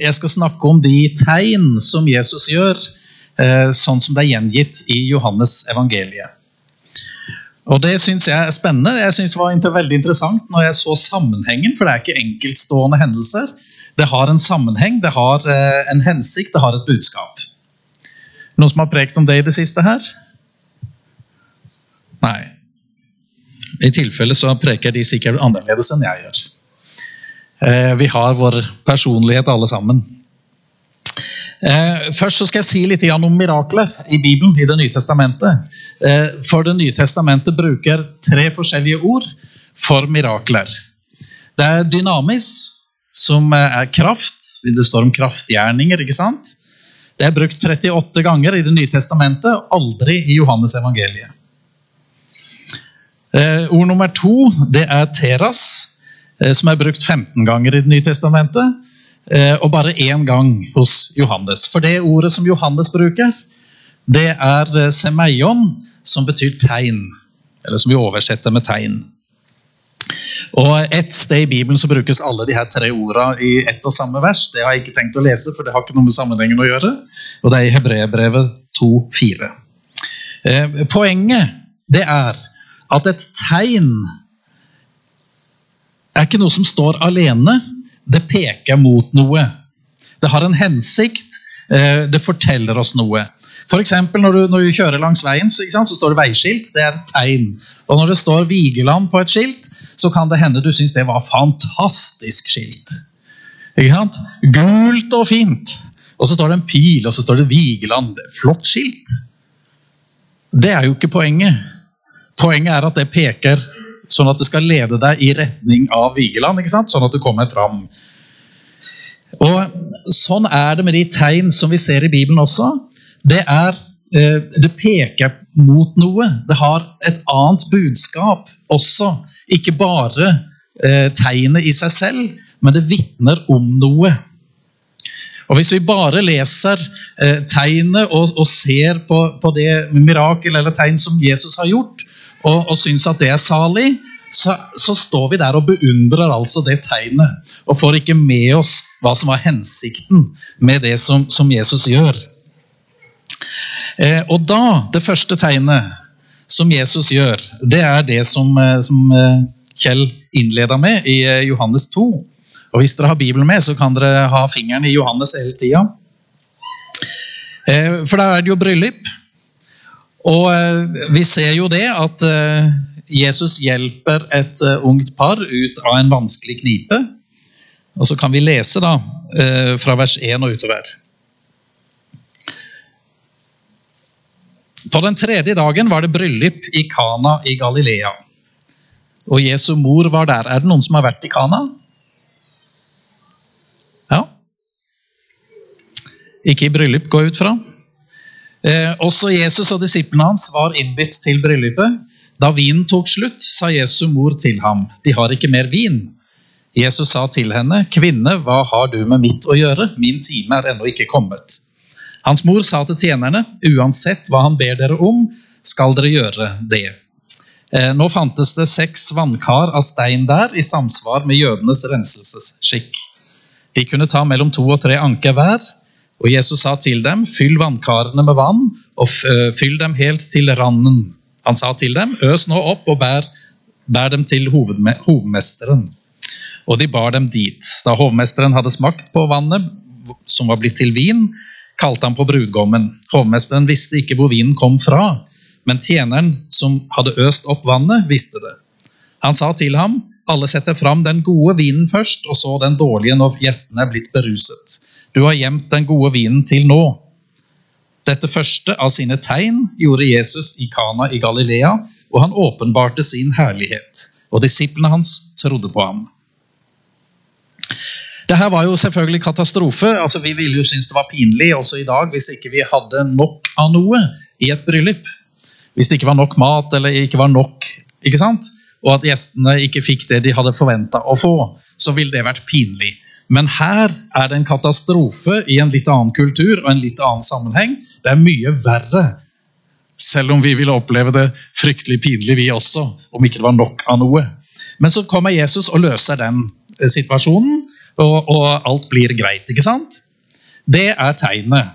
Jeg skal snakke om de tegn som Jesus gjør, eh, sånn som det er gjengitt i Johannes evangeliet. Og Det syns jeg er spennende. Jeg synes det var veldig interessant når jeg så sammenhengen, for det er ikke enkeltstående hendelser. Det har en sammenheng, det har eh, en hensikt, det har et budskap. Noen som har prekt om det i det siste her? Nei. I tilfelle så preker de sikkert annerledes enn jeg gjør. Eh, vi har vår personlighet alle sammen. Eh, først så skal jeg si litt om mirakler i Bibelen, i Det nye testamentet. Eh, for Det nye testamentet bruker tre forskjellige ord for mirakler. Det er dynamis, som er kraft. Det står om kraftgjerninger. ikke sant? Det er brukt 38 ganger i Det nye testamentet, aldri i Johannes evangeliet. Ord nummer to det er teras. Eh, som er brukt 15 ganger i Det nye testamentet, eh, og bare én gang hos Johannes. For det ordet som Johannes bruker, det er eh, semeion, som betyr tegn. Eller som vi oversetter med tegn. Og Et sted i Bibelen så brukes alle de her tre ordene i ett og samme vers. Det har jeg ikke tenkt å lese, for det har ikke noe med sammenhengen å gjøre. Og det er i Hebreerbrevet 2,4. Poenget det er at et tegn er ikke noe som står alene. Det peker mot noe. Det har en hensikt. Eh, det forteller oss noe. F.eks. Når, når du kjører langs veien, så, så, står det veiskilt. Det er et tegn. Og når det står Vigeland på et skilt, så kan det hende du syns det var fantastisk skilt. Ikke sant? Gult og fint. Og så står det en pil, og så står det Vigeland. Flott skilt. Det er jo ikke poenget. Poenget er at det peker Sånn at det skal lede deg i retning av Vigeland, ikke sant? sånn at du kommer fram. Og Sånn er det med de tegn som vi ser i Bibelen også. Det, er, eh, det peker mot noe. Det har et annet budskap også. Ikke bare eh, tegnet i seg selv, men det vitner om noe. Og Hvis vi bare leser eh, tegnet og, ser på, det mirakel eller tegn som Jesus har gjort, og, og syns at det er salig, så, så, står vi der og beundrer altså det tegnet. Og får ikke med oss hva som var hensikten med det som, som Jesus gjør. Eh, og da, det første tegnet som Jesus gjør, det er det som, eh, som eh, Kjell innleda med i eh, Johannes 2. Og Hvis dere har Bibelen med, så kan dere ha fingeren i Johannes hele tida. For da er det jo bryllup. Og eh, vi ser jo det at eh, Jesus hjelper et eh, ungt par ut av en vanskelig knipe. Og så kan vi lese da fra vers 1 og utover. På den tredje dagen var det bryllup i Kana i Galilea. Og Jesu mor var der. Er det noen som har vært i Kana? Ja? Ikke i bryllup, gå ut fra? Eh, også Jesus og disiplene hans var innbytt til bryllupet. Da vinen tok slutt, sa Jesu mor til ham, de har ikke mer vin. Jesus sa til henne, kvinne, hva har du med mitt å gjøre, min time er ennå ikke kommet. Hans mor sa til tjenerne, uansett hva han ber dere om, skal dere gjøre det. Eh, nå fantes det seks vannkar av stein der, i samsvar med jødenes renselsesskikk. De kunne ta mellom to og tre anker hver. Og Jesus sa til dem, fyll vannkarene med vann, og eh, fyll dem helt til randen. Han sa til dem, øs nå opp og bær, bær dem til hovedme hovmesteren. Og de bar dem dit. Da hovmesteren hadde smakt på vannet, som var blitt til vin, kalte han på brudgommen. Hovmesteren visste ikke hvor vinen kom fra, men tjeneren som hadde øst opp vannet, visste det. Han sa til ham, alle setter fram den gode vinen først, og så den dårlige når gjestene er blitt beruset. Du har gjemt den gode vinen til nå. Dette første av sine tegn gjorde Jesus i Kana i Galilea, og han åpenbarte sin herlighet. Og disiplene hans trodde på ham. Dette var jo selvfølgelig katastrofe. altså Vi ville jo synes det var pinlig også i dag hvis ikke vi hadde nok av noe i et bryllup. Hvis det ikke var nok mat eller ikke var nok, ikke sant? og at gjestene ikke fikk det de hadde forventa å få, så ville det vært pinlig. Men her er det en katastrofe i en litt annen kultur og en litt annen sammenheng. Det er mye verre, selv om vi ville oppleve det fryktelig pinlig, vi også, om ikke det var nok av noe. Men så kommer Jesus og løser den eh, situasjonen. og, og alt blir greit. ikke sant? Det er tegnet.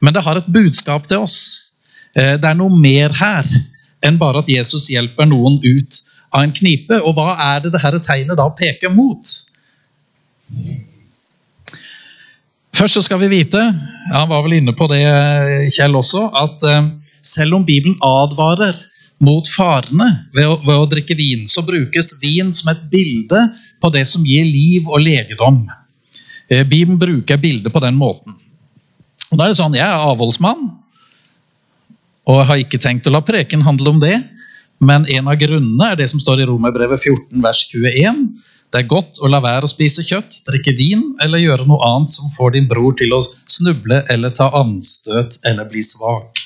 Men det har et budskap til oss. Eh, det er noe mer her enn bare at Jesus hjelper noen ut av en knipe. Og hva er det dette tegnet da peker mot? Først så skal vi vite, han var vel inne på det, Kjell også, at eh, selv om Bibelen advarer mot farene ved å, ved å, drikke vin, så brukes vin som et bilde på det som gir liv og legedom. Eh, Bibelen bruker bildet på den måten. Og da er det sånn, Jeg er avholdsmann, og jeg har ikke tenkt å la preken handle om det. Men en av grunnene er det som står i Romerbrevet 14, vers 21. Det er godt å la være å spise kjøtt, drikke vin eller gjøre noe annet som får din bror til å snuble eller ta anstøt eller bli svak.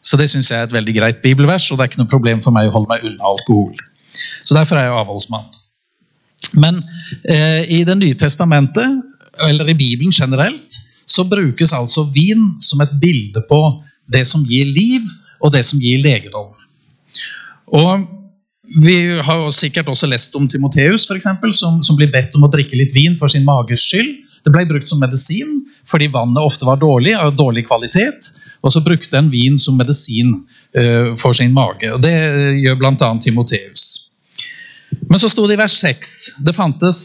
Så det syns jeg er et veldig greit bibelvers, og det er ikke noe problem for meg å holde meg unna alkohol. Så derfor er jeg avholdsmann. Men eh, i Det nye testamentet, eller i Bibelen generelt, så brukes altså vin som et bilde på det som gir liv, og det som gir legedom. Og Vi har sikkert også lest om Timoteus, som, som blir bedt om å drikke litt vin for sin mages skyld. Det ble brukt som medisin fordi vannet ofte var dårlig, av dårlig kvalitet. Og så brukte en vin som medisin uh, for sin mage. og Det gjør bl.a. Timoteus. Men så sto det i vers 6 det fantes,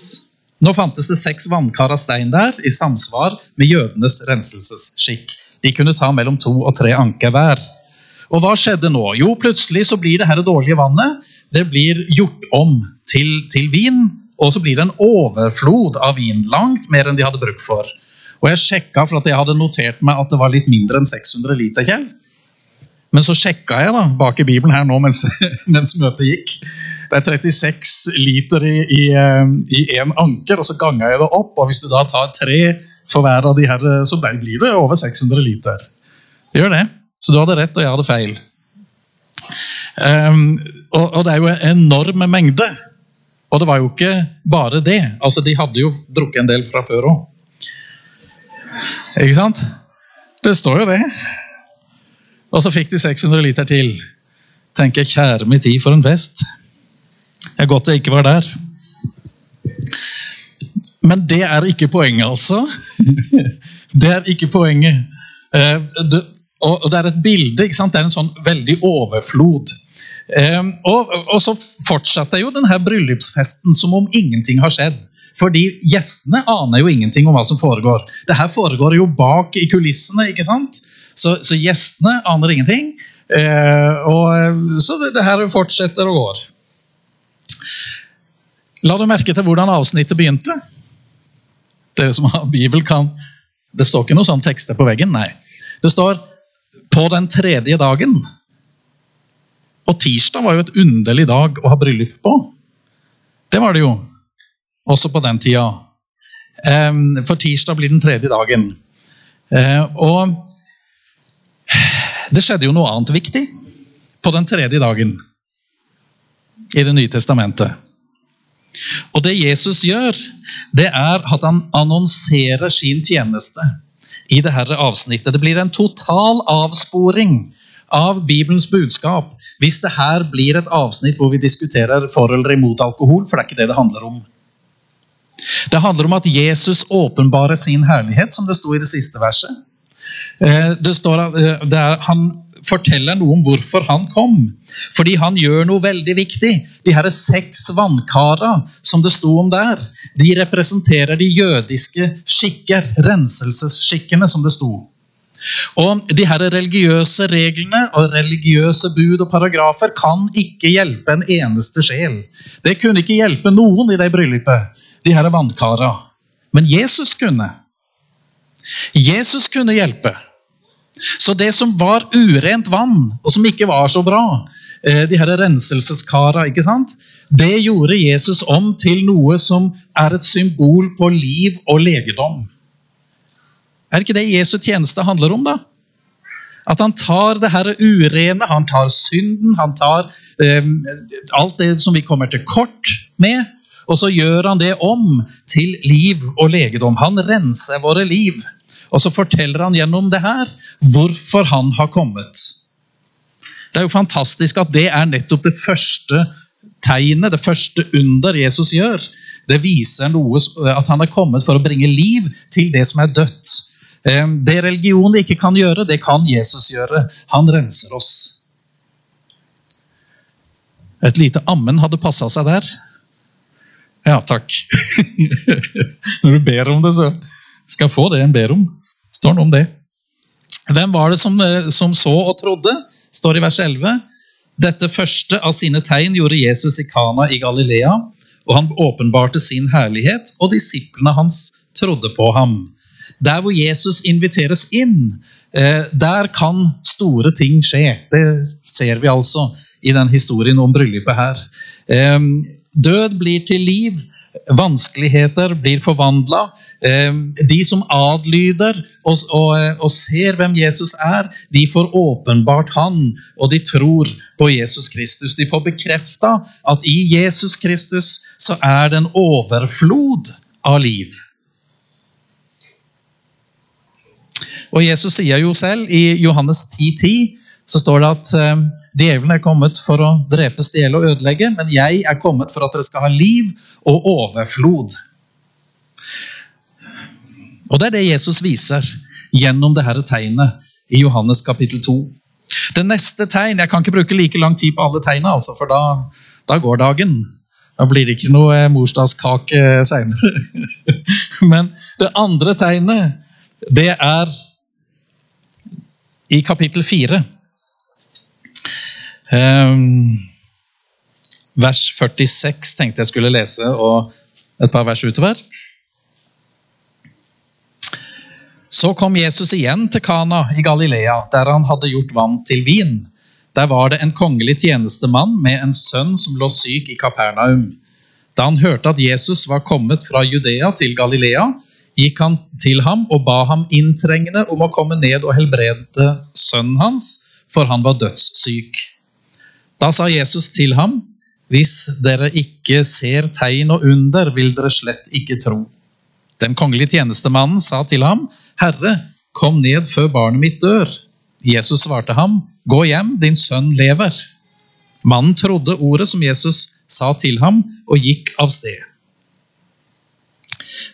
Nå fantes det seks vannkar av stein der, i samsvar med jødenes renselsesskikk. De kunne ta mellom to og tre anker hver. Og hva skjedde nå? Jo, plutselig så blir det her dårlige vannet det blir gjort om til, til vin. Og så blir det en overflod av vin. Langt mer enn de hadde bruk for. Og jeg sjekka for at jeg hadde notert meg at det var litt mindre enn 600 liter. Kjell. Men så sjekka jeg da, bak i Bibelen her nå mens, mens møtet gikk. Det er 36 liter i, i, eh, én anker, og så ganga jeg det opp. Og hvis du da tar tre for hver av de her, så blir det over 600 liter. Det gjør det. Så du hadde rett, og jeg hadde feil. Um, og, og, det er jo en enorm mengde. Og det var jo ikke bare det. Altså, De hadde jo drukket en del fra før òg. Ikke sant? Det står jo det. Og så fikk de 600 liter til. Tenker jeg, kjære min tid, for en fest. Det er godt jeg ikke var der. Men det er ikke poenget, altså. det er ikke poenget. Det, og, det er et bilde. ikke sant? Det er en sånn veldig overflod. Um, og, og, så fortsetter jo denne bryllupsfesten som om ingenting har skjedd. Fordi gjestene aner jo ingenting om hva som foregår. Det her foregår jo bak i kulissene. ikke sant? Så, så gjestene aner ingenting. Uh, og, så det, det, her fortsetter og går. La du merke til hvordan avsnittet begynte? Dere som har Bibel, kan Det står ikke noen sånn tekster på veggen. Nei. Det står på den tredje dagen. Og tirsdag var jo et underlig dag å ha bryllup på. Det var det jo. Også på den tida. For tirsdag blir den tredje dagen. Eh, og det skjedde jo noe annet viktig på den tredje dagen i Det nye testamentet. Og det Jesus gjør, det er at han annonserer sin tjeneste i dette avsnittet. Det blir en total avsporing av Bibelens budskap hvis det her blir et avsnitt hvor vi diskuterer for eller imot alkohol, for det er ikke det det handler om. Det handler om at Jesus åpenbarer sin herlighet, som det sto i det siste verset. Eh, det står, at er, han forteller noe om hvorfor han kom. Fordi han gjør noe veldig viktig. De her seks vannkara som det sto om der, de representerer de jødiske skikker, renselsesskikkene, som det sto. Og de her religiøse reglene og religiøse bud og paragrafer kan ikke hjelpe en eneste sjel. Det kunne ikke hjelpe noen i det bryllupet, de her vannkara. Men Jesus kunne. Jesus kunne hjelpe. Så det som var urent vann, og som ikke var så bra, eh, de her renselseskara, ikke sant? det gjorde Jesus om til noe som er et symbol på liv og legedom. Er det ikke det Jesu tjeneste handler om, da? At han tar det her urene, han tar synden, han tar eh, alt det som vi kommer til kort med, og så gjør han det om til liv og legedom. Han renser våre liv. Og så forteller han gjennom det her hvorfor han har kommet. Det er jo fantastisk at det er nettopp det første tegnet, det første under Jesus gjør. Det viser noe, at han er kommet for å bringe liv til det som er dødt. Det religionen ikke kan gjøre, det kan Jesus gjøre. Han renser oss. Et lite ammen hadde passa seg der. Ja, takk. Når du ber om det, så skal jeg få det en ber om. Står noe om det. Hvem var det som, eh, som så og trodde? Står i vers 11. Dette første av sine tegn gjorde Jesus i Kana i Galilea, og han åpenbarte sin herlighet, og disiplene hans trodde på ham. Der hvor Jesus inviteres inn, eh, der kan store ting skje. Det ser vi altså i den historien om bryllupet her. Eh, død blir til liv. Vanskeligheter blir forvandla. De som adlyder og, og, ser hvem Jesus er, de får åpenbart han, og de tror på Jesus Kristus. De får bekrefta at i Jesus Kristus så er det en overflod av liv. Og Jesus sier jo selv i Johannes 10,10 10, så står det at eh, djevelen er kommet for å drepe, stjele og ødelegge, men jeg er kommet for at dere skal ha liv og overflod. Og Det er det Jesus viser gjennom dette tegnet i Johannes kapittel 2. Det neste tegn Jeg kan ikke bruke like lang tid på alle tegnene, altså, for da, da, går dagen. Da blir det ikke noe morsdagskake seinere. Men det andre tegnet, det er i kapittel 4. Um, vers 46 tenkte jeg skulle lese, og et par vers utover. Så kom Jesus igjen til Kana i Galilea, der han hadde gjort vann til vin. Der var det en kongelig tjenestemann med en sønn som lå syk i Kapernaum. Da han hørte at Jesus var kommet fra Judea til Galilea, gikk han til ham og ba ham inntrengende om å komme ned og helbrede sønnen hans, for han var dødssyk. Da sa Jesus til ham, hvis dere ikke ser tegn og under, vil dere slett ikke tro. Den kongelige tjenestemannen sa til ham, Herre, kom ned før barnet mitt dør. Jesus svarte ham, Gå hjem, din sønn lever. Mannen trodde ordet som Jesus sa til ham, og gikk av sted.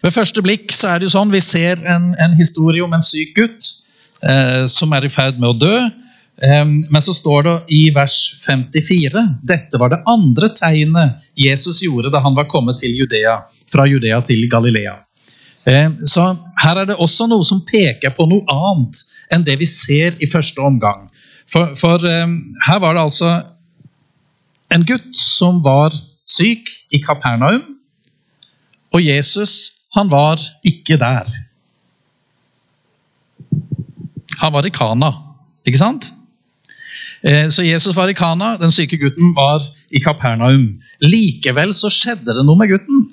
Ved første blikk så er det jo sånn, Vi ser en, en historie om en syk gutt eh, som er i ferd med å dø. Men så står det i vers 54 dette var det andre tegnet Jesus gjorde da han var kommet til Judea, fra Judea til Galilea. Så her er det også noe som peker på noe annet enn det vi ser i første omgang. For, for her var det altså en gutt som var syk i Kapernaum, og Jesus han var ikke der. Han var i Kana, ikke sant? Eh, så Jesus var i Kana, den syke gutten var i Kapernaum. Likevel så skjedde det noe med gutten.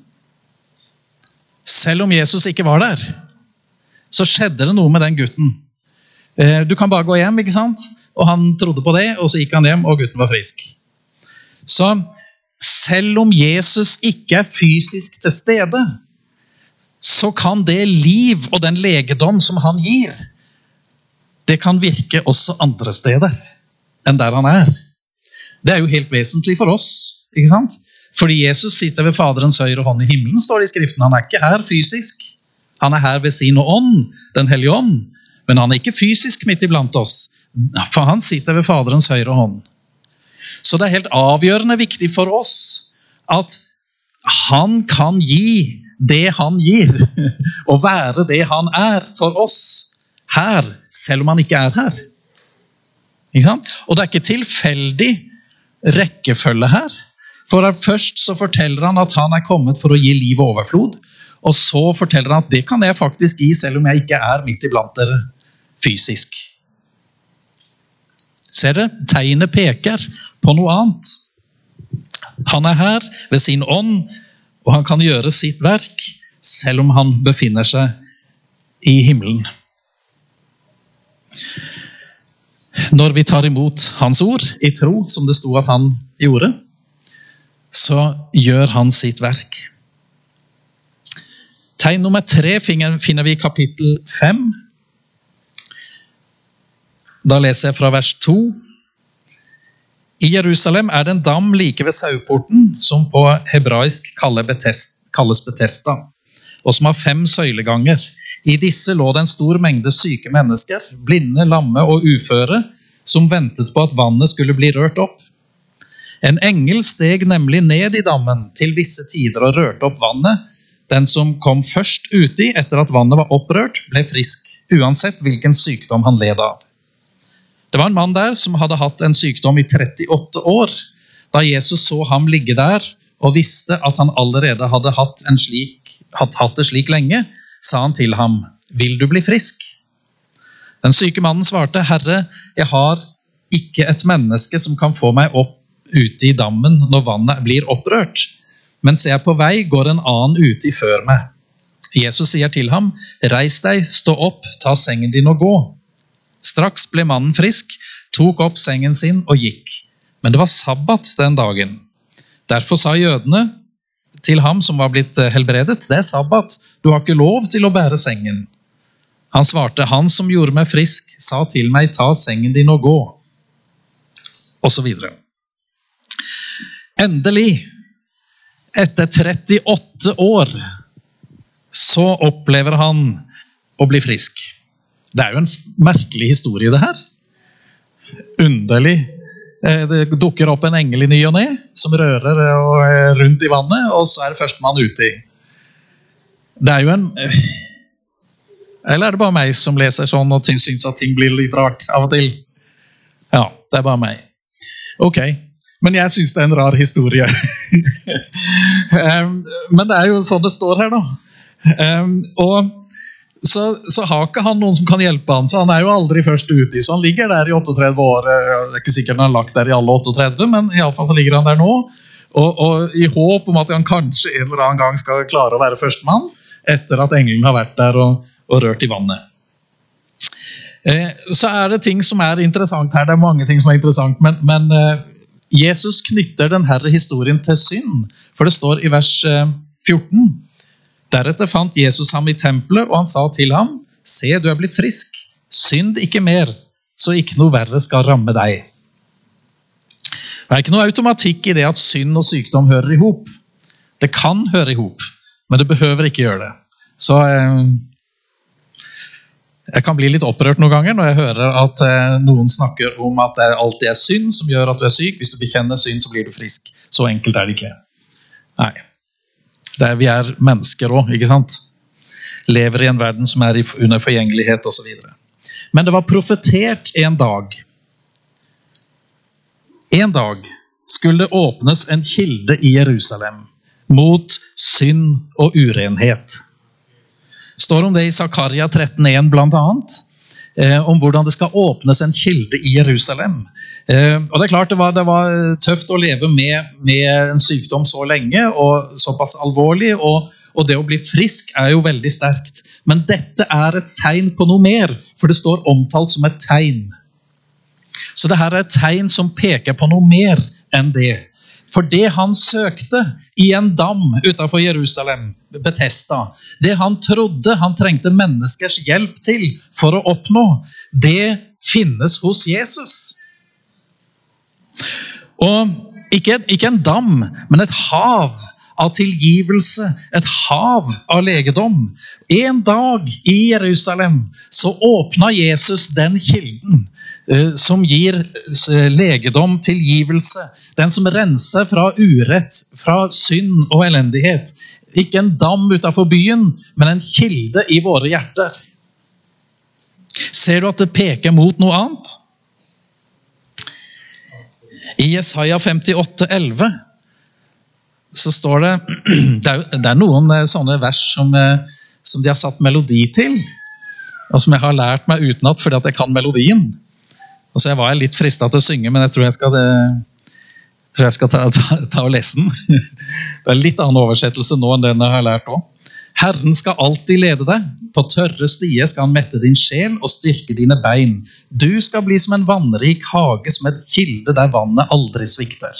Selv om Jesus ikke var der, så skjedde det noe med den gutten. Eh, du kan bare gå hjem, ikke sant? Og han trodde på det, og så gikk han hjem, og gutten var frisk. Så selv om Jesus ikke er fysisk til stede, så kan det liv og den legedom som han gir, det kan virke også andre steder enn der han er. Det er jo helt vesentlig for oss. ikke sant? Fordi Jesus sitter ved Faderens høyre hånd i himmelen, står det i Skriften. Han er ikke her fysisk. Han er her ved sin ånd, Den hellige ånd. Men han er ikke fysisk midt iblant oss, for han sitter ved Faderens høyre hånd. Så det er helt avgjørende viktig for oss at han kan gi det han gir, og være det han er for oss her, selv om han ikke er her. Ikke Og det er ikke tilfeldig rekkefølge her. For Først så forteller han at han er kommet for å gi liv og overflod. Og så forteller han at det kan jeg faktisk gi, selv om jeg ikke er midt iblant dere fysisk. Ser dere? Tegnet peker på noe annet. Han er her ved sin ånd, og han kan gjøre sitt verk selv om han befinner seg i himmelen. Når vi tar imot Hans ord i tro, som det sto at han gjorde, så gjør han sitt verk. Tegn nummer tre finner vi i kapittel fem. Da leser jeg fra vers to. I Jerusalem er det en dam like ved saueporten, som på hebraisk kalles Betesta, og som har fem søyleganger. I disse lå det en stor mengde syke mennesker, blinde, lamme og uføre, som ventet på at vannet skulle bli rørt opp. En engel steg nemlig ned i dammen til visse tider og rørte opp vannet. Den som kom først uti etter at vannet var opprørt, ble frisk, uansett hvilken sykdom han led av. Det var en mann der som hadde hatt en sykdom i 38 år. Da Jesus så ham ligge der og visste at han allerede hadde hatt, slik, hatt, hatt det slik lenge, sa han til ham, 'Vil du bli frisk?' Den syke mannen svarte, 'Herre, jeg har ikke et menneske som kan få meg opp ute i dammen når vannet blir opprørt. Mens jeg er på vei, går en annen uti før meg. Jesus sier til ham, Reis deg, stå opp, ta sengen din og gå. Straks ble mannen frisk, tok opp sengen sin og gikk. Men det var sabbat den dagen. Derfor sa jødene til ham som var blitt helbredet, det er sabbat, du har ikke lov til å bære sengen. Han svarte, han som gjorde meg frisk, sa til meg, ta sengen din og gå. Og så videre. Endelig, etter 38 år, så opplever han å bli frisk. Det er jo en merkelig historie, det her. Underlig. Eh, det dukker opp en engel i ny og ne som rører eh, rundt i vannet, og så er det førstemann uti. Det er jo en eh, Eller er det bare meg som leser sånn og syns at ting blir litt rart av og til? Ja, det er bare meg. Ok. Men jeg syns det er en rar historie. men det er jo sånn det står her, da. Og så, så, har ikke han noen som kan hjelpe han, så han er jo aldri først ute. Så han ligger der i 38 år. Det er ikke sikkert han har lagt der i alle 38, men iallfall så ligger han der nå. Og, og, i håp om at han kanskje en eller annen gang skal klare å være førstemann etter at engelen har vært der og, og rørt i vannet. Eh, så er det ting som er interessant her. Det er mange ting som er interessant, men, men eh, Jesus knytter denne historien til synd, for det står i vers 14. Deretter fant Jesus ham i tempelet, og han sa til ham, Se, du er blitt frisk. Synd ikke mer, så ikke noe verre skal ramme deg. Det er ikke noe automatikk i det at synd og sykdom hører i hop. Det kan høre i hop, men det behøver ikke gjøre det. Så eh, jeg kan bli litt opprørt noen ganger når jeg hører at eh, noen snakker om at det alltid er synd som gjør at du er syk. Hvis du bekjenner synd, så blir du frisk. Så enkelt er det ikke. Nei. Er, vi er mennesker òg, ikke sant? Lever i en verden som er under forgjengelighet osv. Men det var profetert en dag. En dag skulle det åpnes en kilde i Jerusalem mot synd og urenhet står om det i Zakaria 13,1 bl.a. Eh, om hvordan det skal åpnes en kilde i Jerusalem. Eh, og Det er klart det var, det var tøft å leve med, med, en sykdom så lenge og såpass alvorlig. og, og det å bli frisk er jo veldig sterkt. Men dette er et tegn på noe mer, for det står omtalt som et tegn. Så dette er et tegn som peker på noe mer enn det. For det han søkte i en dam utenfor Jerusalem, Betesta, det han trodde han trengte menneskers hjelp til for å oppnå, det finnes hos Jesus. Og ikke, ikke en dam, men et hav av tilgivelse, et hav av legedom. En dag i Jerusalem så åpna Jesus den kilden eh, som gir eh, legedom, tilgivelse, den som renser fra urett, fra synd og elendighet. Ikke en dam utenfor byen, men en kilde i våre hjerter. Ser du at det peker mot noe annet? I Jesaja 58, 11, så står det Det er, noen eh, sånne vers som, eh, som, de har satt melodi til, og som jeg har lært meg utenat fordi at jeg kan melodien. Og så Jeg var litt frista til å synge, men jeg tror jeg skal eh, tror jeg skal ta, ta, ta, og lese den. Det er litt annen oversettelse nå enn den jeg har lært òg. Herren skal alltid lede deg. På tørre stier skal han mette din sjel og styrke dine bein. Du skal bli som en vannrik hage, som et kilde der vannet aldri svikter.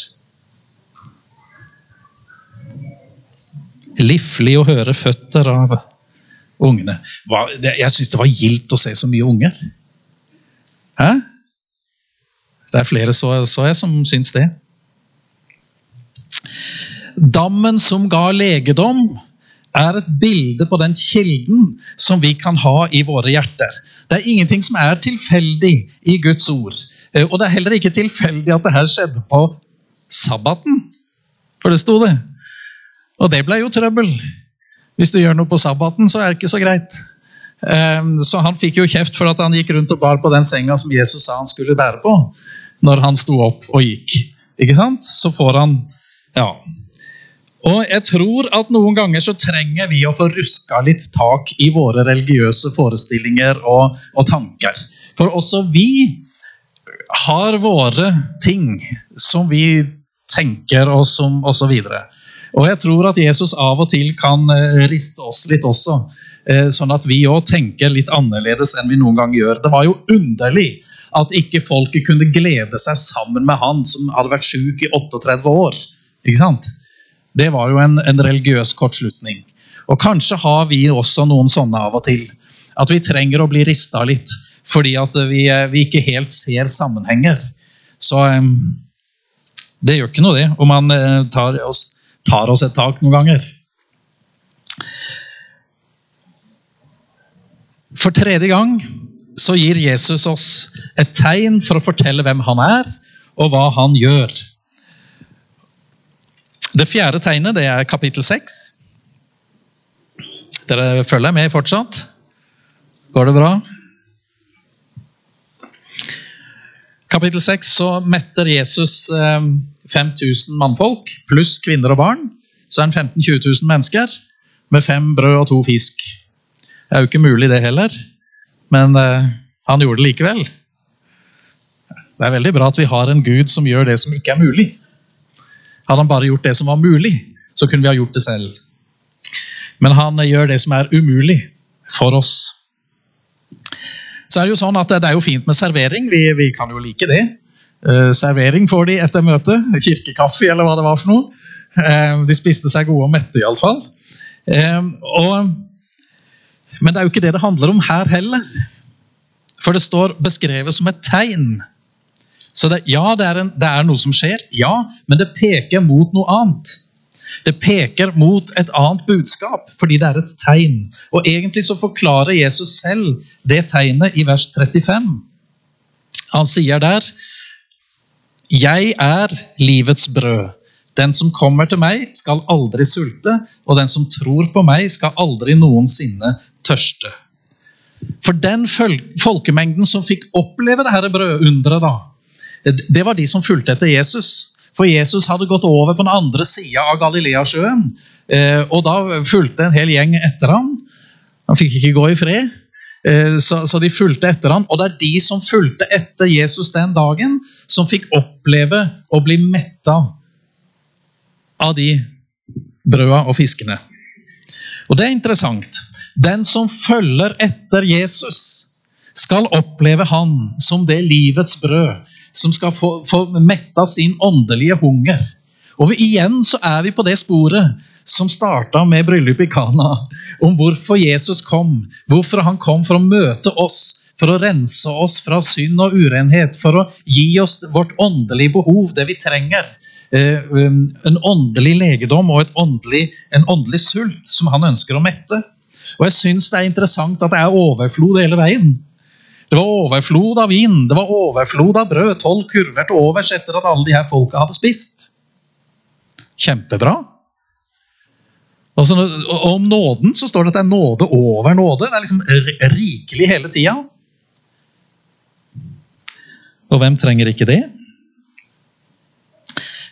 Liflig å høre føtter av ungene. Jeg syns det var gildt å se så mye unger. Hæ? Det er flere så jeg som syns det. Dammen som ga legedom, er et bilde på den kilden som vi kan ha i våre hjerter. Det er ingenting som er tilfeldig i Guds ord. Eh, og det er heller ikke tilfeldig at det her skjedde på sabbaten. For det sto det. Og det ble jo trøbbel. Hvis du gjør noe på sabbaten, så er det ikke så greit. Eh, så han fikk jo kjeft for at han gikk rundt og bar på den senga som Jesus sa han skulle bære på, når han sto opp og gikk. Ikke sant? Så får han Ja. Og jeg tror at noen ganger så trenger vi å få ruska litt tak i våre religiøse forestillinger og, og tanker. For også vi har våre ting som vi tenker og som osv. Og, og jeg tror at Jesus av og til kan eh, riste oss litt også. Eh, sånn at vi òg tenker litt annerledes enn vi noen gang gjør. Det var jo underlig at ikke folket kunne glede seg sammen med han som hadde vært sjuk i 38 år. Ikke sant? Det var jo en, en religiøs kortslutning. Og kanskje har vi også noen sånne av og til. At vi trenger å bli rista litt fordi at vi, vi, ikke helt ser sammenhenger. Så det gjør ikke noe, det, om man uh, tar, oss, tar oss et tak noen ganger. For tredje gang så gir Jesus oss et tegn for å fortelle hvem han er, og hva han gjør. Det fjerde tegnet det er kapittel seks. Dere følger med fortsatt? Går det bra? Kapittel 6 så metter Jesus 5000 eh, mannfolk pluss kvinner og barn. Så er han 15 000-20 000 mennesker med fem brød og to fisk. Det er jo ikke mulig, det heller, men uh, han gjorde det likevel. Det er veldig bra at vi har en Gud som gjør det som ikke er mulig. Hadde han bare gjort det som var mulig, så kunne vi ha gjort det selv. Men han gjør det som er umulig for oss. Så er Det jo sånn at det er jo fint med servering. Vi, vi kan jo like det. Eh, servering får de etter møtet. Kirkekaffe, eller hva det var for noe. Eh, de spiste seg gode og mette, iallfall. Eh, og, men det er jo ikke det det handler om her heller. For det står beskrevet som et tegn. Så det, ja, det er, en, det er noe som skjer, ja, men det peker mot noe annet. Det peker mot et annet budskap, fordi det er et tegn. Og Egentlig så forklarer Jesus selv det tegnet i vers 35. Han sier der Jeg er livets brød. Den som kommer til meg, skal aldri sulte, og den som tror på meg, skal aldri noensinne tørste. For den folkemengden som fikk oppleve dette brødunderet, da, det var de som fulgte etter Jesus. For Jesus hadde gått over på den andre sida av Galileasjøen. Eh, og da fulgte en hel gjeng etter ham. Han fikk ikke gå i fred. Eh, så, de fulgte etter ham. Og det er de som fulgte etter Jesus den dagen, som fikk oppleve å bli metta av de brøda og fiskene. Og det er interessant. Den som følger etter Jesus, skal oppleve han som det livets brød som skal få, få metta sin åndelige hunger. Og igjen så er vi på det sporet som starta med bryllupet i Kana, om hvorfor Jesus kom. Hvorfor han kom for å møte oss, for å rense oss fra synd og urenhet. For å gi oss vårt åndelige behov, det vi trenger. Eh, um, en åndelig legedom og åndelig, en åndelig sult som han ønsker å mette. Og jeg syns det er interessant at det er overflod hele veien. Det var overflod av vin, det var overflod av brød. Tolv kurver til overs etter at alle de her folka hadde spist. Kjempebra. Og, så, om nåden så står det at det er nåde over nåde. Det er liksom rikelig hele tida. Og hvem trenger ikke det?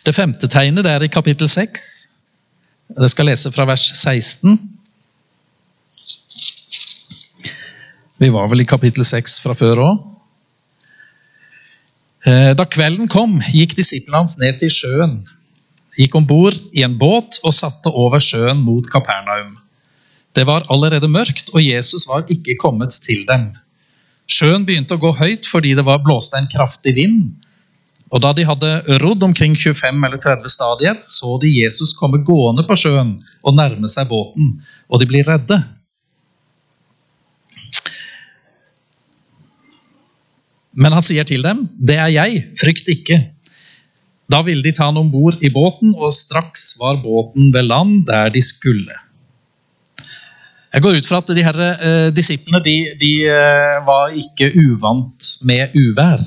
Det femte tegnet det er i kapittel 6. Jeg skal lese fra vers 16. Vi var vel i kapittel 6 fra før òg. Eh, da kvelden kom, gikk disiplene hans ned til sjøen, gikk om bord i en båt og satte over sjøen mot Kapernaum. Det var allerede mørkt, og Jesus var ikke kommet til dem. Sjøen begynte å gå høyt fordi det var blåste en kraftig vind. Og Da de hadde rodd omkring 25 eller 30 stadier, så de Jesus komme gående på sjøen og nærme seg båten, og de ble redde. Men han sier til dem, 'Det er jeg, frykt ikke'. Da ville de ta han om bord i båten, og straks var båten ved land der de skulle. Jeg går ut fra at de her eh, disiplene de, de eh, var ikke uvant med uvær.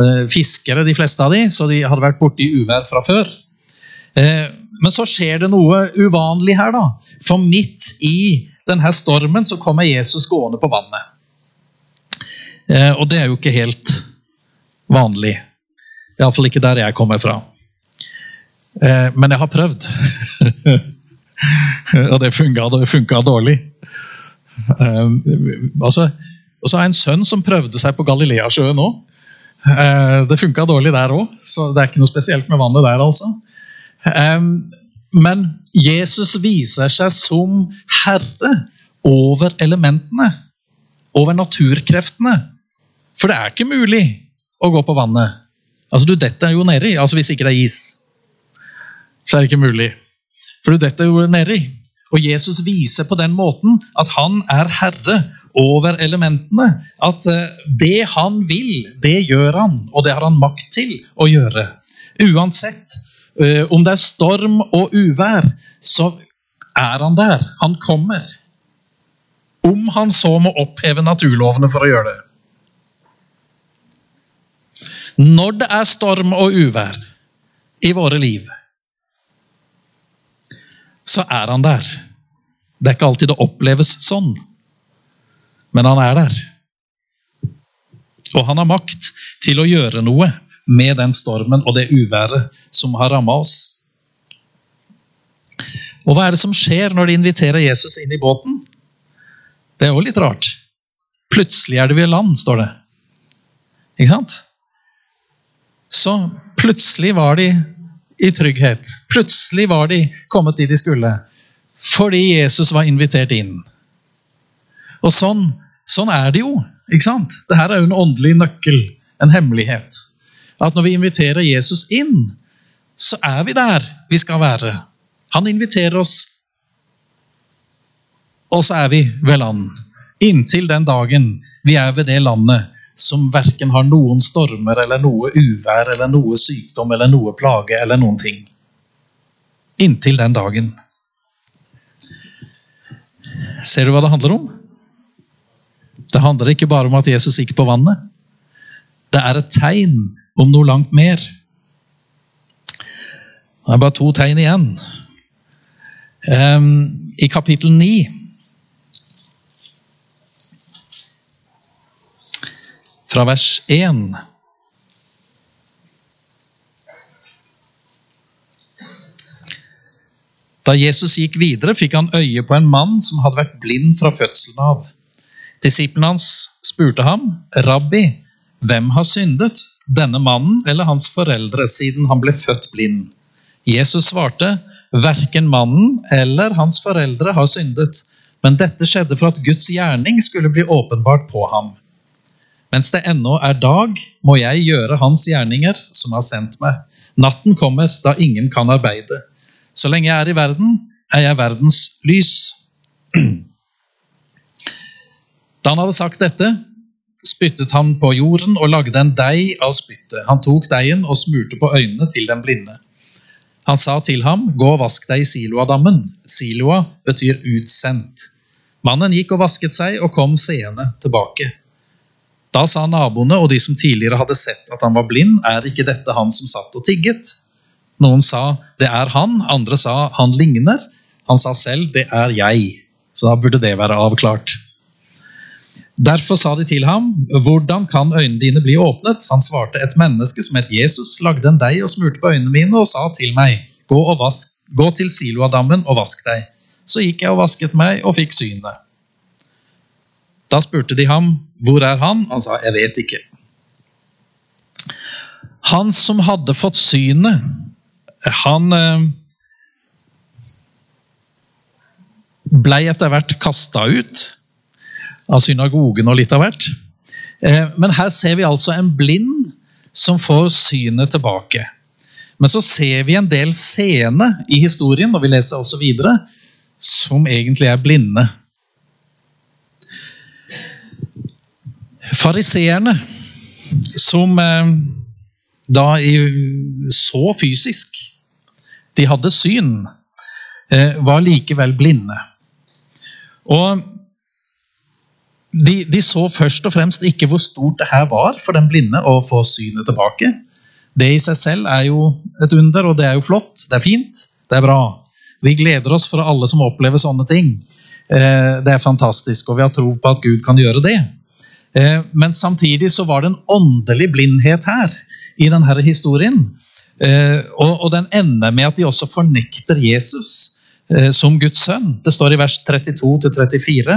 Eh, fiskere, de fleste av de, så de hadde vært borti uvær fra før. Eh, men så skjer det noe uvanlig her, da. For midt i denne stormen så kommer Jesus gående på vannet. Eh, og det er jo ikke helt vanlig. Iallfall ikke der jeg kommer fra. Eh, men jeg har prøvd. og det funka dårlig. Um, altså, og så har jeg en sønn som prøvde seg på Galileasjøen òg. Det funka dårlig der òg, så det er ikke noe spesielt med vannet der. altså. Men Jesus viser seg som herre over elementene. Over naturkreftene. For det er ikke mulig å gå på vannet. Altså, Du detter jo nedi, altså hvis ikke det er is. Så er det ikke mulig. For du detter jo nedi. Og Jesus viser på den måten at han er herre over elementene. At eh, det han vil, det gjør han, og det har han makt til å gjøre. Uansett eh, om det er storm og uvær, så er han der. Han kommer. Om han så må oppheve naturlovene for å gjøre det. Når det er storm og uvær i våre liv, så er han der. Det er ikke alltid det oppleves sånn, men han er der. Og han har makt til å gjøre noe med den stormen og det uværet som har ramma oss. Og hva er det som skjer når de inviterer Jesus inn i båten? Det er jo litt rart. Plutselig er det ved land, står det. Ikke sant? Så plutselig var de i trygghet. Plutselig var de kommet dit de skulle. Fordi Jesus var invitert inn. Og sånn, sånn er det jo. ikke sant? Dette er jo en åndelig nøkkel, en hemmelighet. At når vi inviterer Jesus inn, så er vi der vi skal være. Han inviterer oss, og så er vi ved land. Inntil den dagen vi er ved det landet som verken har noen stormer eller noe uvær eller noe sykdom eller noe plage eller noen ting. Inntil den dagen. Ser du hva det handler om? Det handler ikke bare om at Jesus gikk på vannet. Det er et tegn om noe langt mer. Det er bare to tegn igjen. Um, I kapittel 9 fra vers 1. Da Jesus gikk videre, fikk han øye på en mann som hadde vært blind fra fødselen av. Disiplene hans spurte ham, 'Rabbi, hvem har syndet, denne mannen eller hans foreldre, siden han ble født blind?' Jesus svarte, 'Verken mannen eller hans foreldre har syndet.' Men dette skjedde for at Guds gjerning skulle bli åpenbart på ham. Mens det ennå er dag, må jeg gjøre hans gjerninger, som har sendt meg. Natten kommer da ingen kan arbeide. Så lenge jeg er i verden, er jeg verdens lys. Da han hadde sagt dette, spyttet han på jorden og lagde en deig av spyttet. Han tok deigen og smurte på øynene til den blinde. Han sa til ham, 'Gå og vask deg i Siloadammen'. Siloa betyr utsendt. Mannen gikk og vasket seg og kom seende tilbake. Da sa naboene og de som tidligere hadde sett at han var blind, er ikke dette han som satt og tigget? Noen sa det er han, andre sa han ligner. Han sa selv det er jeg. Så da burde det være avklart. Derfor sa de til ham, hvordan kan øynene dine bli åpnet? Han svarte, et menneske som het Jesus, lagde en deig og smurte på øynene mine og sa til meg, gå, vask, gå til Siloadammen og vask deg. Så gikk jeg og vasket meg og fikk synet. Da spurte de ham, 'Hvor er han?' Han sa, 'Jeg vet ikke'. Han som hadde fått synet, han eh, blei etter hvert kasta ut av synagogen og litt av hvert. Eh, men her ser vi altså en blind som får synet tilbake. Men så ser vi en del scene i historien, og vi leser også videre, som egentlig er blinde. Fariseerne, som eh, da så fysisk De hadde syn, eh, var likevel blinde. Og de, de, så først og fremst ikke hvor stort det her var for den blinde å få synet tilbake. Det i seg selv er jo et under, og det er jo flott. Det er fint. Det er bra. Vi gleder oss for alle som opplever sånne ting. Eh, det er fantastisk, og vi har tro på at Gud kan gjøre det. Eh, men samtidig så var det en åndelig blindhet her i denne historien. Eh, og den ender med at de også fornekter Jesus som Guds sønn. Det står i vers 32-34.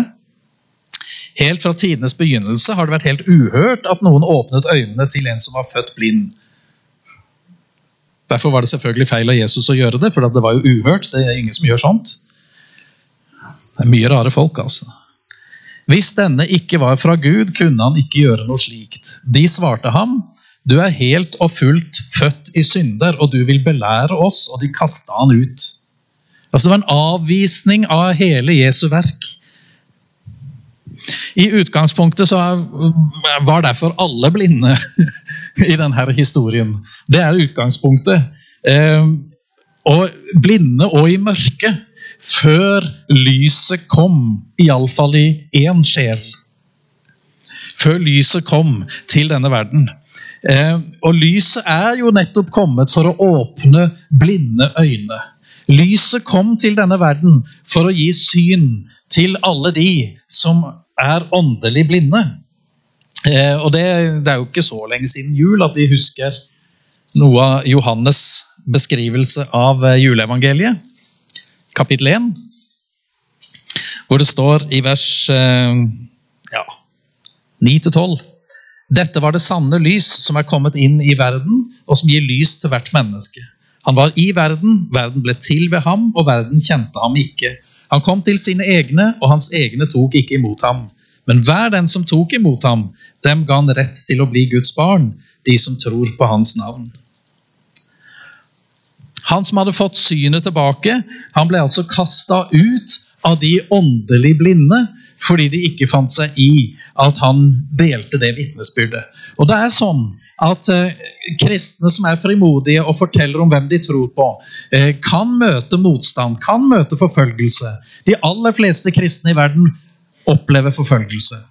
Helt fra tidenes begynnelse har det vært helt uhørt at noen åpnet øynene til en som var født blind. Derfor var det selvfølgelig feil av Jesus å gjøre det, for det var jo uhørt. Det er ingen som gjør sånt. Det er mye rare folk, altså. Hvis denne ikke var fra Gud, kunne han ikke gjøre noe slikt. De svarte ham, du er helt og fullt født i synder, og du vil belære oss, og de kasta han ut. Altså, det var en avvisning av hele Jesu verk. I utgangspunktet så var derfor alle blinde i denne historien. Det er utgangspunktet. Ehm, og blinde og i mørket før lyset kom, iallfall i én sjel. Før lyset kom til denne verden. Ehm, og lyset er jo nettopp kommet for å åpne blinde øyne. Lyset kom til denne verden for å gi syn til alle de som er åndelig blinde. Eh, og det, det, er jo ikke så lenge siden jul at vi husker noe av Johannes' beskrivelse av eh, juleevangeliet, kapittel 1, hvor det står i vers eh, ja, 9-12 Dette var det sanne lys som er kommet inn i verden, og som gir lys til hvert menneske. Han var i verden, verden ble til ved ham, og verden kjente ham ikke. Han kom til sine egne, og hans egne tok ikke imot ham. Men hver den som tok imot ham, dem ga han rett til å bli Guds barn, de som tror på hans navn. Han som hadde fått synet tilbake, han ble altså kasta ut av de åndelig blinde fordi de ikke fant seg i at han delte det vitnesbyrdet. Og det er sånn at eh, kristne som er frimodige og forteller om hvem de tror på, eh, kan møte motstand, kan møte forfølgelse. De aller fleste kristne i verden opplever forfølgelse.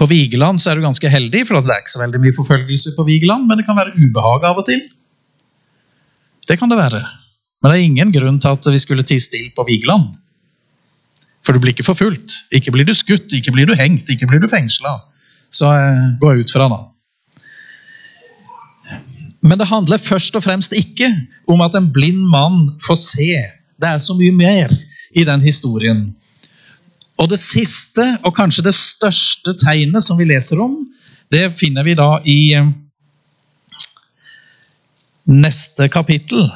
På Vigeland så er du ganske heldig, for det er ikke så veldig mye forfølgelse på Vigeland, men det kan være ubehag av og til. Det kan det være. Men det er ingen grunn til at vi skulle tie stille på Vigeland. For du blir ikke forfulgt. Ikke blir du skutt, ikke blir du hengt, ikke blir du fengsla. Så eh, gå ut fra det. Men det handler først og fremst ikke om at en blind mann får se. Det er så mye mer i den historien. Og det siste, og kanskje det største tegnet som vi leser om, det finner vi da i eh, neste kapittel.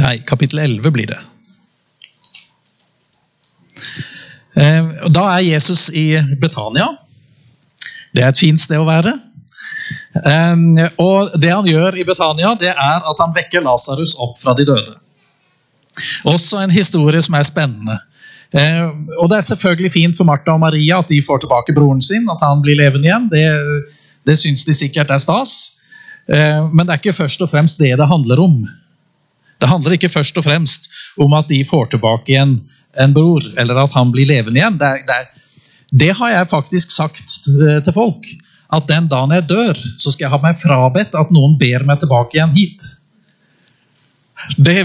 Nei, kapittel 11 blir det. Eh, da er Jesus i Betania. Det er et fint sted å være. Eh, og det han gjør i Betania, det er at han vekker Lasarus opp fra de døde. Også en historie som er spennende. Eh, og det er selvfølgelig fint for Martha og Maria at de får tilbake broren sin, at han blir levende igjen. Det, det syns de sikkert er stas. Eh, men det er ikke først og fremst det det handler om. Det handler ikke først og fremst om at de får tilbake igjen en bror, eller at han blir levende igjen. Det, det, det har jeg faktisk sagt til folk. At den dagen jeg dør, så skal jeg ha meg frabedt at noen ber meg tilbake igjen hit. Det,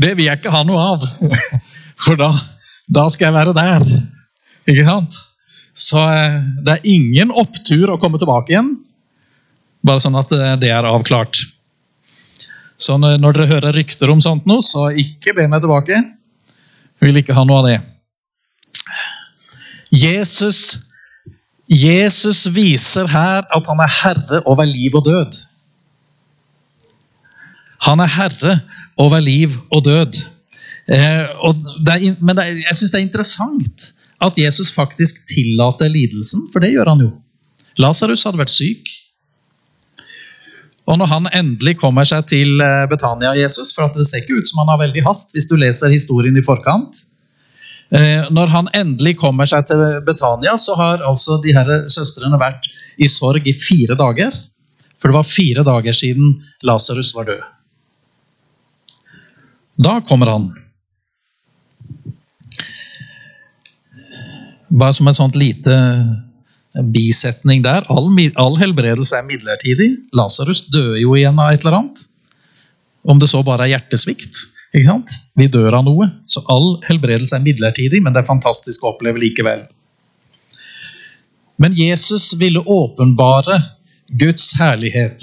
det, vil jeg ikke ha noe av. For da, da skal jeg være der. Ikke sant? Så eh, det er ingen opptur å komme tilbake igjen. Bare sånn at eh, det er avklart. Så når dere hører rykter om sånt nå, så ikke be meg tilbake. Jeg vil ikke ha noe av det. Jesus, Jesus viser her at han er herre over liv og død. Han er herre over liv og død. Eh, og er, men er, jeg syns det er interessant at Jesus faktisk tillater lidelsen, for det gjør han jo. Lasarus hadde vært syk. Og når han endelig kommer seg til eh, Betania, Jesus, for det ser ikke ut som han har veldig hast hvis du leser historien i forkant. Eh, når han endelig kommer seg til Betania, så har altså de her søstrene vært i sorg i fire dager. For det var fire dager siden Lasarus var død. Da kommer han. Bare som en sånt lite bisetning der. All, all helbredelse er midlertidig. Lasarus døde jo igjen av et eller annet. Om det så bare er hjertesvikt. ikke sant? Vi dør av noe. Så all helbredelse er midlertidig, men det er fantastisk å oppleve likevel. Men Jesus ville åpenbare Guds herlighet.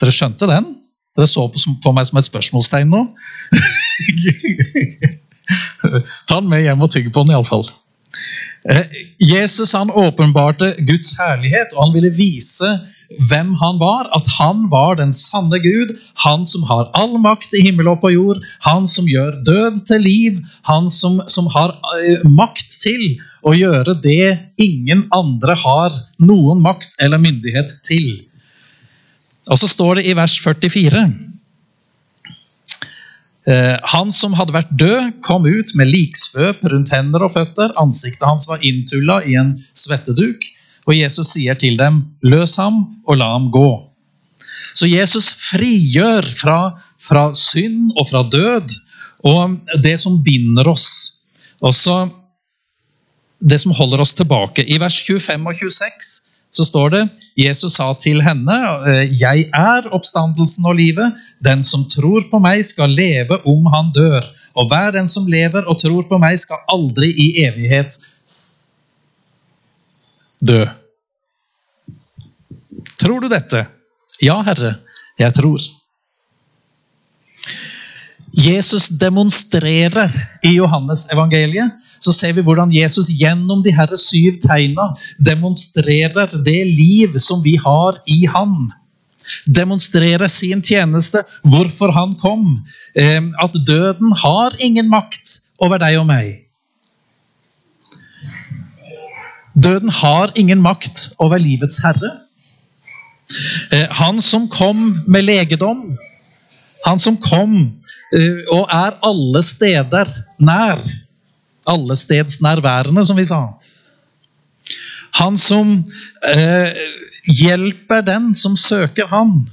Dere skjønte den? Dere så på meg som et spørsmålstegn nå? Ta den med hjem og tygg på den, iallfall. Eh, Jesus han åpenbarte Guds herlighet, og han ville vise hvem han var. At han var den sanne Gud, han som har all makt i himmel og på jord. Han som gjør død til liv, han som, som har uh, makt til å gjøre det ingen andre har noen makt eller myndighet til. Og så står det i vers 44 Eh, han som hadde vært død, kom ut med liksvøp rundt hender og føtter. Ansiktet hans var inntulla i en svetteduk. Og Jesus sier til dem, 'Løs ham og la ham gå'. Så Jesus frigjør fra, fra synd og fra død og det som binder oss. Også det som holder oss tilbake. I vers 25 og 26 så står det Jesus sa til henne, «Eh, 'Jeg er oppstandelsen og livet. Den som tror på meg, skal leve om han dør.' 'Og hver den som lever og tror på meg, skal aldri i evighet dø.' Tror du dette? Ja, Herre, jeg tror. Jesus demonstrerer i Johannes evangeliet så ser vi hvordan Jesus gjennom de herre syv tegna demonstrerer det liv som vi har i Han. Demonstrerer sin tjeneste, hvorfor han kom. Eh, at døden har ingen makt over deg og meg. Døden har ingen makt over livets herre. Eh, han som kom med legedom, han som kom eh, og er alle steder nær allestedsnærværende, som vi sa. Han som eh, hjelper den som søker han.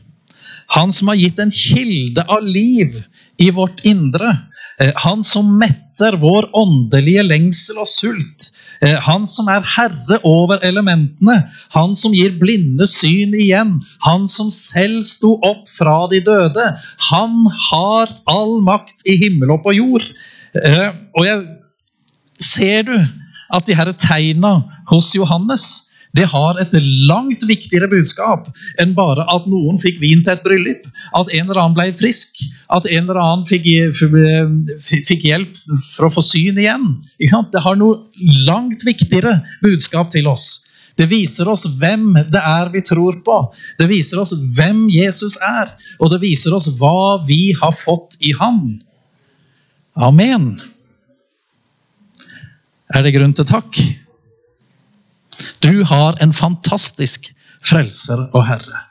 Han som har gitt en kilde av liv i vårt indre. Eh, han som metter vår åndelige lengsel og sult. Eh, han som er herre over elementene. Han som gir blinde syn igjen. Han som selv sto opp fra de døde. Han har all makt i himmel og på jord. Eh, og jeg ser du at de her tegna hos Johannes det har et langt viktigere budskap enn bare at noen fikk vin til et bryllup, at en eller annen ble frisk, at en eller annen fikk, fikk hjelp for å få syn igjen. Det har noe langt viktigere budskap til oss. Det viser oss hvem det er vi tror på. Det viser oss hvem Jesus er, og det viser oss hva vi har fått i ham. Amen er det grunn til takk. Du har en fantastisk frelser og herre.